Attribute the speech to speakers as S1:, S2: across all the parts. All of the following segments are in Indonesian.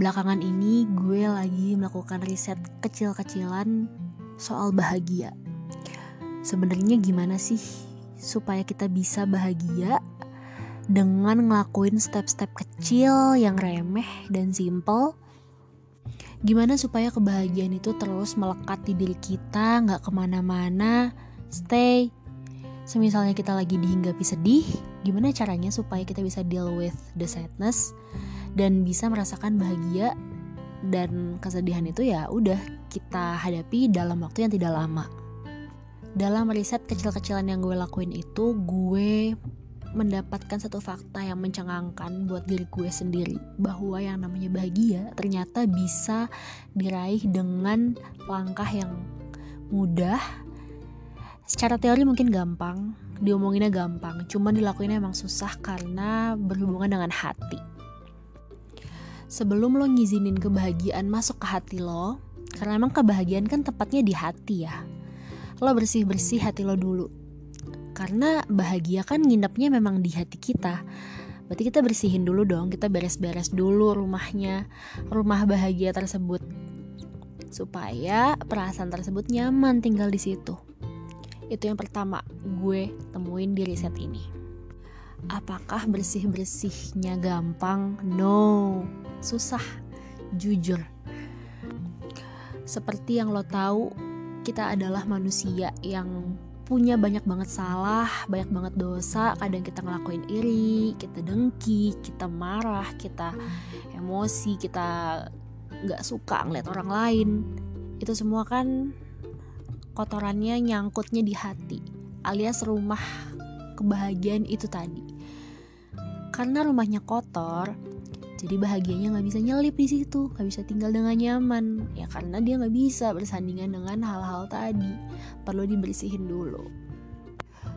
S1: belakangan ini gue lagi melakukan riset kecil-kecilan soal bahagia. Sebenarnya gimana sih supaya kita bisa bahagia dengan ngelakuin step-step kecil yang remeh dan simple? Gimana supaya kebahagiaan itu terus melekat di diri kita, nggak ke mana-mana, stay. Semisalnya kita lagi dihinggapi sedih, gimana caranya supaya kita bisa deal with the sadness? Dan bisa merasakan bahagia dan kesedihan itu ya udah kita hadapi dalam waktu yang tidak lama. Dalam riset kecil-kecilan yang gue lakuin itu, gue mendapatkan satu fakta yang mencengangkan buat diri gue sendiri bahwa yang namanya bahagia ternyata bisa diraih dengan langkah yang mudah. Secara teori mungkin gampang, diomonginnya gampang, cuman dilakuinnya emang susah karena berhubungan dengan hati sebelum lo ngizinin kebahagiaan masuk ke hati lo, karena emang kebahagiaan kan tepatnya di hati ya. Lo bersih-bersih hati lo dulu. Karena bahagia kan nginepnya memang di hati kita. Berarti kita bersihin dulu dong, kita beres-beres dulu rumahnya, rumah bahagia tersebut. Supaya perasaan tersebut nyaman tinggal di situ. Itu yang pertama gue temuin di riset ini. Apakah bersih-bersihnya gampang? No, susah, jujur. Seperti yang lo tahu, kita adalah manusia yang punya banyak banget salah, banyak banget dosa. Kadang kita ngelakuin iri, kita dengki, kita marah, kita emosi, kita nggak suka ngeliat orang lain. Itu semua kan kotorannya nyangkutnya di hati, alias rumah kebahagiaan itu tadi karena rumahnya kotor jadi bahagianya nggak bisa nyelip di situ nggak bisa tinggal dengan nyaman. Ya karena dia nggak bisa bersandingan dengan hal-hal tadi. Perlu dibersihin dulu.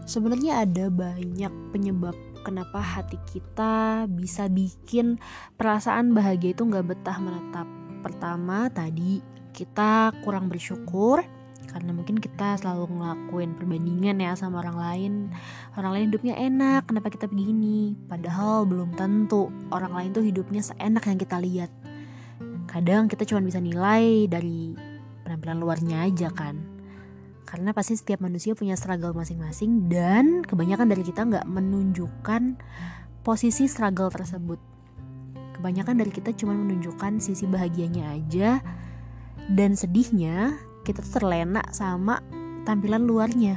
S1: Sebenarnya ada banyak penyebab kenapa hati kita bisa bikin perasaan bahagia itu nggak betah menetap pertama tadi kita kurang bersyukur karena mungkin kita selalu ngelakuin perbandingan ya sama orang lain. Orang lain hidupnya enak kenapa kita begini? Padahal belum tentu orang lain tuh hidupnya seenak yang kita lihat. Kadang kita cuma bisa nilai dari penampilan luarnya aja kan. Karena pasti setiap manusia punya struggle masing-masing dan kebanyakan dari kita nggak menunjukkan posisi struggle tersebut. Kebanyakan dari kita cuma menunjukkan sisi bahagianya aja dan sedihnya kita terlena sama tampilan luarnya.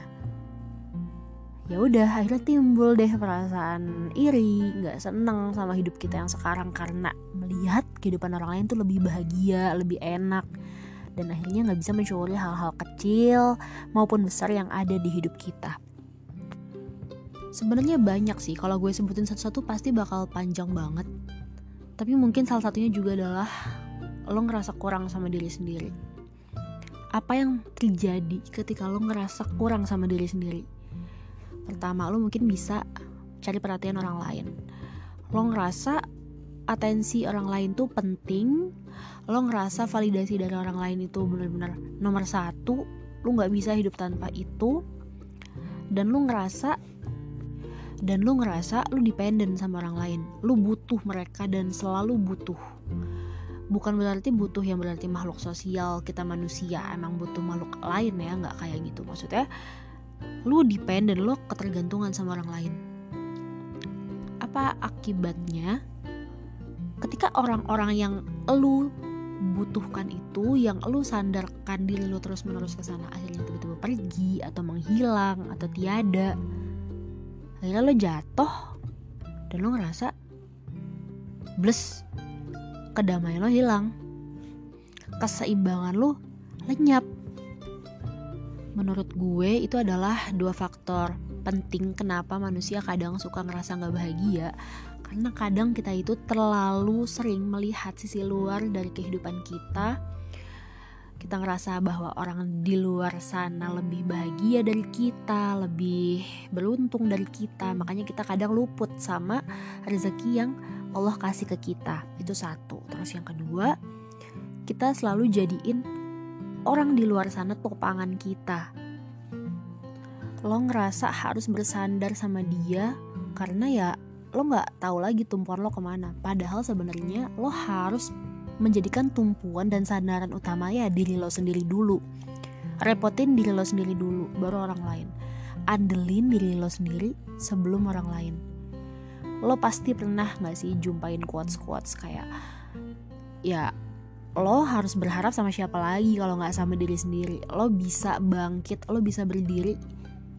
S1: Ya udah akhirnya timbul deh perasaan iri nggak seneng sama hidup kita yang sekarang karena melihat kehidupan orang lain tuh lebih bahagia lebih enak. Dan akhirnya nggak bisa mensyukuri hal-hal kecil maupun besar yang ada di hidup kita. Sebenarnya banyak sih kalau gue sebutin satu-satu pasti bakal panjang banget. Tapi mungkin salah satunya juga adalah lo ngerasa kurang sama diri sendiri apa yang terjadi ketika lo ngerasa kurang sama diri sendiri? Pertama lo mungkin bisa cari perhatian orang lain. Lo ngerasa atensi orang lain tuh penting lo ngerasa validasi dari orang lain itu benar-benar nomor satu lo nggak bisa hidup tanpa itu dan lo ngerasa dan lo ngerasa lo dependen sama orang lain. Lo butuh mereka dan selalu butuh bukan berarti butuh yang berarti makhluk sosial kita manusia emang butuh makhluk lain ya nggak kayak gitu. Maksudnya lu dependen lo ketergantungan sama orang lain. Apa akibatnya? Ketika orang-orang yang lu butuhkan itu yang lu sandarkan diri lu terus menerus ke sana akhirnya tiba-tiba pergi atau menghilang atau tiada akhirnya lo jatuh dan lo ngerasa bless kedamaian lo hilang. Keseimbangan lo lenyap. Menurut gue itu adalah dua faktor penting kenapa manusia kadang suka ngerasa nggak bahagia. Karena kadang kita itu terlalu sering melihat sisi luar dari kehidupan kita. Kita ngerasa bahwa orang di luar sana lebih bahagia dari kita, lebih beruntung dari kita, makanya kita kadang luput sama rezeki yang Allah kasih ke kita. Itu satu. Terus yang kedua kita selalu jadiin orang di luar sana topangan kita. Lo ngerasa harus bersandar sama dia karena ya lo nggak tahu lagi tumpuan lo ke mana. Padahal sebenarnya lo harus menjadikan tumpuan dan sandaran utama ya diri lo sendiri dulu. Repotin diri lo sendiri dulu baru orang lain. Andelin diri lo sendiri sebelum orang lain lo pasti pernah gak sih jumpain quotes quotes kayak ya lo harus berharap sama siapa lagi kalau nggak sama diri sendiri. Lo bisa bangkit lo bisa berdiri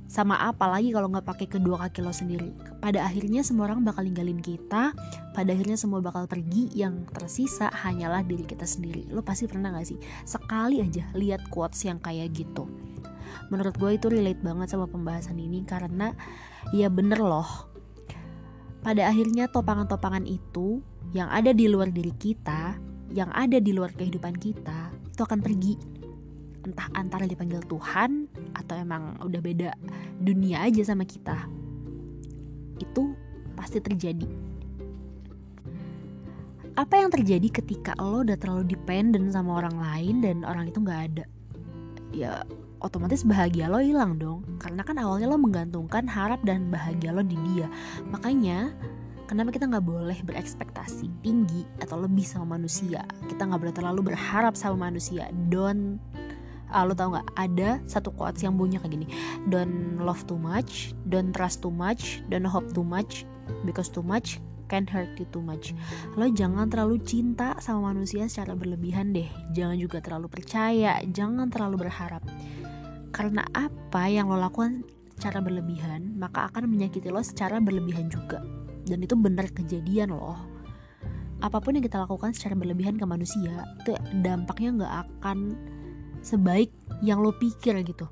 S1: sama apa lagi kalau nggak pakai kedua kaki lo sendiri. Pada akhirnya semua orang bakal ninggalin kita pada akhirnya semua bakal pergi yang tersisa hanyalah diri kita sendiri. Lo pasti pernah gak sih? Sekali aja lihat quotes yang kayak gitu. Menurut gue itu relate banget sama pembahasan ini karena ya bener loh pada akhirnya topangan-topangan itu yang ada di luar diri kita yang ada di luar kehidupan kita itu akan pergi. Entah antara dipanggil Tuhan atau emang udah beda dunia aja sama kita. Itu pasti terjadi. Apa yang terjadi ketika lo udah terlalu dependent sama orang lain dan orang itu nggak ada? Ya otomatis bahagia lo hilang dong. Karena kan awalnya lo menggantungkan harap dan bahagia lo di dia. Makanya kenapa kita nggak boleh berekspektasi tinggi atau lebih sama manusia? Kita nggak boleh terlalu berharap sama manusia. Don't uh, lo tau nggak? Ada satu quotes yang bunyi kayak gini. Don't love too much don't trust too much don't hope too much because too much can hurt you too much. Lo jangan terlalu cinta sama manusia secara berlebihan deh. Jangan juga terlalu percaya jangan terlalu berharap karena apa yang lo lakukan secara berlebihan maka akan menyakiti lo secara berlebihan juga. Dan itu benar kejadian loh. Apa pun yang kita lakukan secara berlebihan ke manusia itu dampaknya nggak akan sebaik yang lo pikir gitu.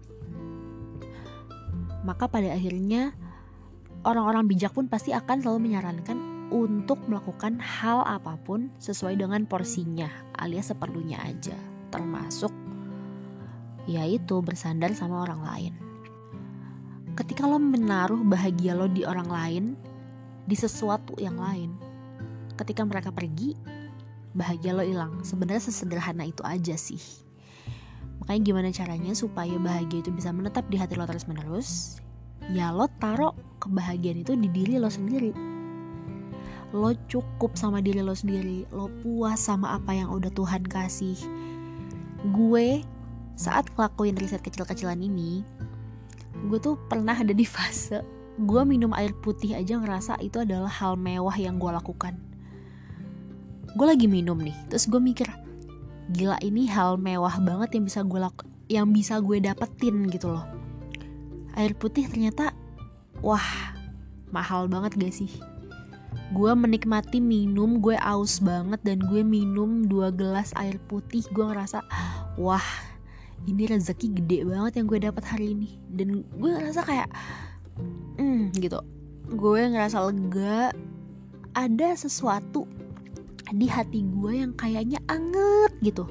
S1: Maka pada akhirnya orang-orang bijak pun pasti akan selalu menyarankan untuk melakukan hal apa pun sesuai dengan porsinya alias seperlunya aja. Termasuk yaitu bersandar sama orang lain ketika lo menaruh bahagia lo di orang lain di sesuatu yang lain ketika mereka pergi bahagia lo hilang sebenarnya sesederhana itu aja sih Makanya gimana caranya supaya bahagia itu bisa menetap di hati lo terus menerus? Ya lo taruh kebahagiaan itu di diri lo sendiri. Lo cukup sama diri lo sendiri, lo puas sama apa yang udah Tuhan kasih. Gue saat ngelakuin riset kecil-kecilan ini, gue tuh pernah ada di fase gue minum air putih aja ngerasa itu adalah hal mewah yang gue lakukan. Gue lagi minum nih, terus gue mikir, gila ini hal mewah banget yang bisa gue laku yang bisa gue dapetin gitu loh air putih ternyata wah mahal banget gak sih gue menikmati minum gue aus banget dan gue minum dua gelas air putih gue ngerasa wah ini rezeki gede banget yang gue dapat hari ini. Dan gue ngerasa kayak hmm gitu. Gue ngerasa lega. Ada sesuatu di hati gue yang kayaknya anget gitu.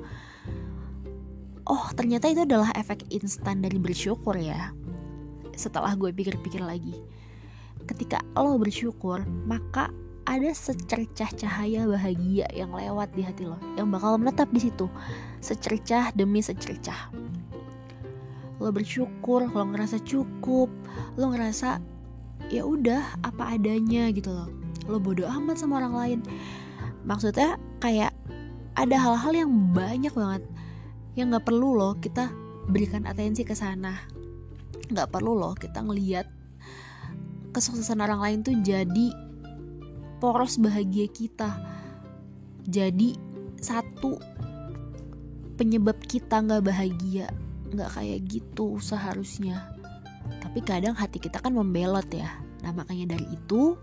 S1: Oh ternyata itu adalah efek instan dari bersyukur ya setelah gue pikir-pikir lagi. Ketika lo bersyukur maka ada secercah cahaya bahagia yang lewat di hati lo yang bakal menetap di situ. Secercah demi secercah. Lo bersyukur lo ngerasa cukup lo ngerasa ya udah apa adanya gitu loh. Lo bodoh amat sama orang lain. Maksudnya kayak ada hal-hal yang banyak banget yang nggak perlu loh kita berikan atensi ke sana. Nggak perlu loh kita ngeliat kesuksesan orang lain tuh jadi poros bahagia kita jadi satu penyebab kita nggak bahagia nggak kayak gitu seharusnya tapi kadang hati kita kan membelot ya nah makanya dari itu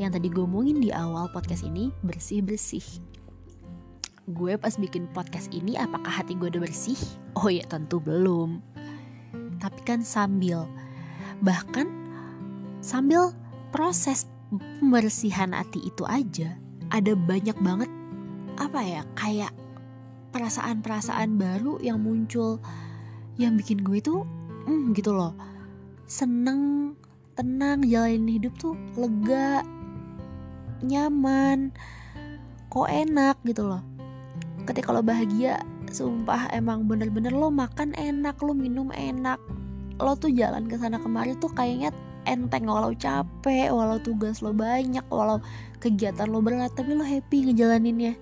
S1: yang tadi gue omongin di awal podcast ini bersih-bersih. Gue pas bikin podcast ini apakah hati gue udah bersih? Oh ya tentu belum. Tapi kan sambil bahkan sambil proses pembersihan hati itu aja ada banyak banget apa ya kayak perasaan-perasaan baru yang muncul yang bikin gue itu hmm, gitu loh. Seneng tenang jalanin hidup tuh lega nyaman kok enak gitu loh. Ketika lo bahagia sumpah emang bener-bener lo makan enak lo minum enak lo tuh jalan ke sana kemari tuh kayaknya enteng walau capek walau tugas lo banyak walau kegiatan lo berat tapi lo happy ngejalaninnya.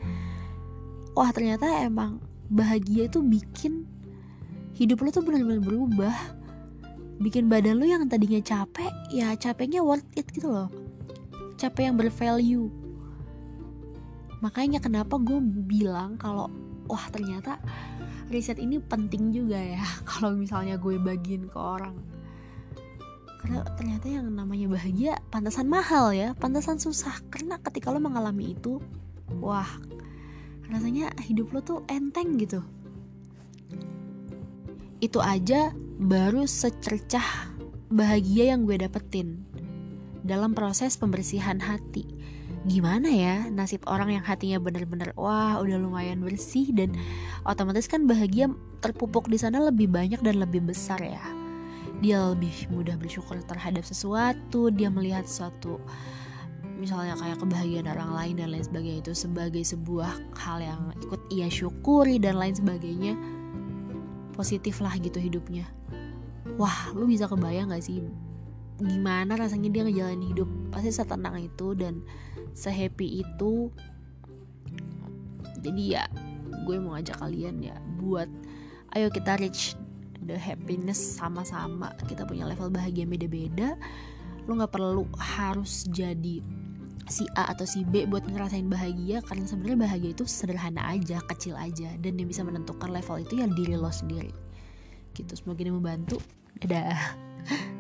S1: Wah ternyata emang bahagia itu bikin hidup lo tuh benar-benar berubah. Bikin badan lo yang tadinya capek ya capeknya worth it gitu loh. Capek yang bervalue. Makanya kenapa gue bilang kalau wah ternyata riset ini penting juga ya. Kalau misalnya gue bagiin ke orang karena ternyata yang namanya bahagia pantasan mahal ya. Pantasan susah. Karena ketika lo mengalami itu wah rasanya hidup lo tuh enteng gitu. Itu aja baru secercah bahagia yang gue dapetin dalam proses pembersihan hati. Gimana ya nasib orang yang hatinya bener-bener wah udah lumayan bersih dan otomatis kan bahagia terpupuk di sana lebih banyak dan lebih besar ya dia lebih mudah bersyukur terhadap sesuatu dia melihat suatu misalnya kayak kebahagiaan orang lain dan lain sebagainya itu sebagai sebuah hal yang ikut ia syukuri dan lain sebagainya positif lah gitu hidupnya. Wah lu bisa kebayang gak sih gimana rasanya dia ngejalanin hidup? Pasti setenang itu dan sehappy itu. Jadi ya gue mau ngajak kalian ya buat ayo kita reach the happiness sama-sama. Kita punya level bahagia beda-beda. Lo nggak perlu harus jadi si A atau si B buat ngerasain bahagia karena sebenarnya bahagia itu sederhana aja kecil aja. Dan yang bisa menentukan level itu ya diri lo sendiri. Gitu semoga ini membantu. Dadah